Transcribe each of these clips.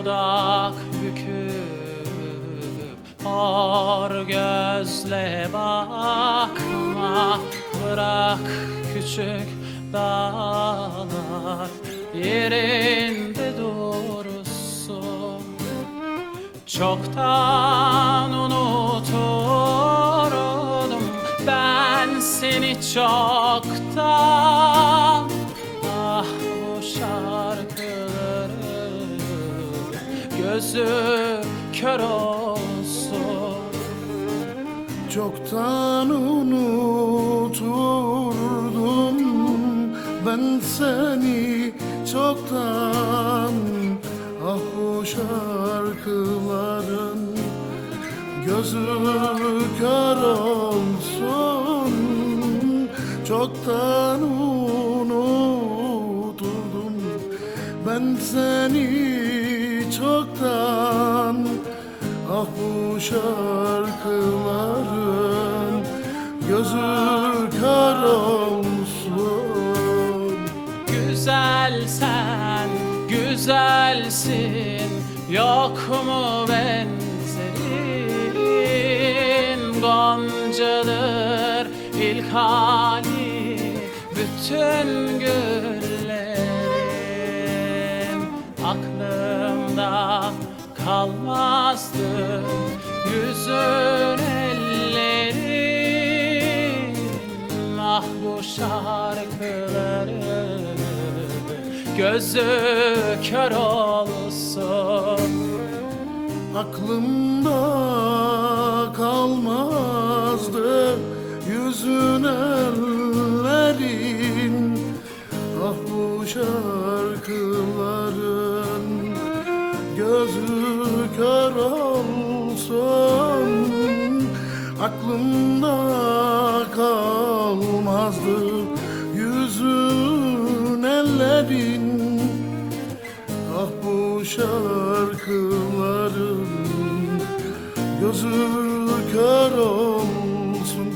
dudak büküp Hor gözle bakma. Bırak küçük dağlar Yerinde dursun. Çoktan unuturdum Ben seni çoktan. Gözü kör olsun. Çoktan unuturdum ben seni çoktan. Ah bu şarkıların gözü kör olsun. Çoktan unuturdum ben seni çoktan Ah bu şarkıların gözü kör olsun Güzel sen, güzelsin Yok mu benzerin? Goncadır ilk hali Bütün güllerin Aklımda kalmazdı Yüzün ellerin. Ah bu şarkıları Gözü kör olsun. Aklımda kalmazdı yüzün ellerin. Ah bu şarkıların gözü kör olsun Aklımda kalmazdı. Yüzün ellerin Ah bu şarkıların gözü kör olsun.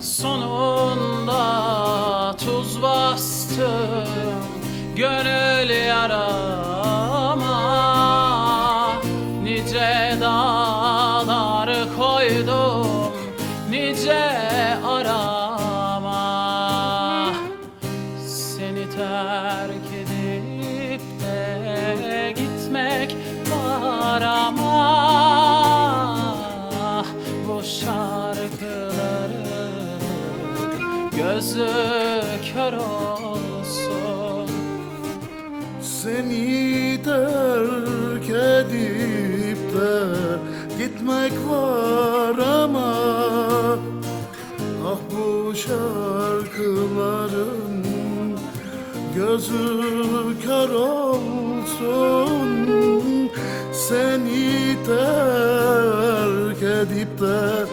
Sonunda tuz bastım Gönül yarama koydum Nice arama. Seni terk edip de gitmek var ama Bu şarkıları gözü kör olsun. Seni terk edip gitmek var ama Ah bu şarkıların gözü kör olsun. Seni terk edip de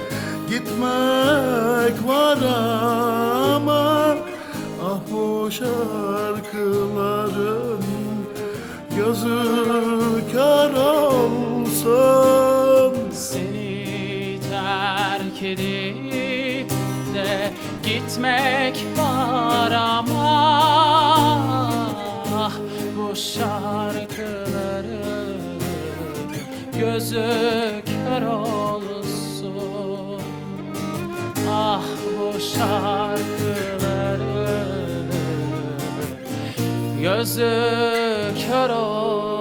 gitmek var ama Ah bu şarkıların gözü kör olsun edip de gitmek var ama Bu şarkıları gözü kör olsun. Ah bu şarkıları gözü kör olsun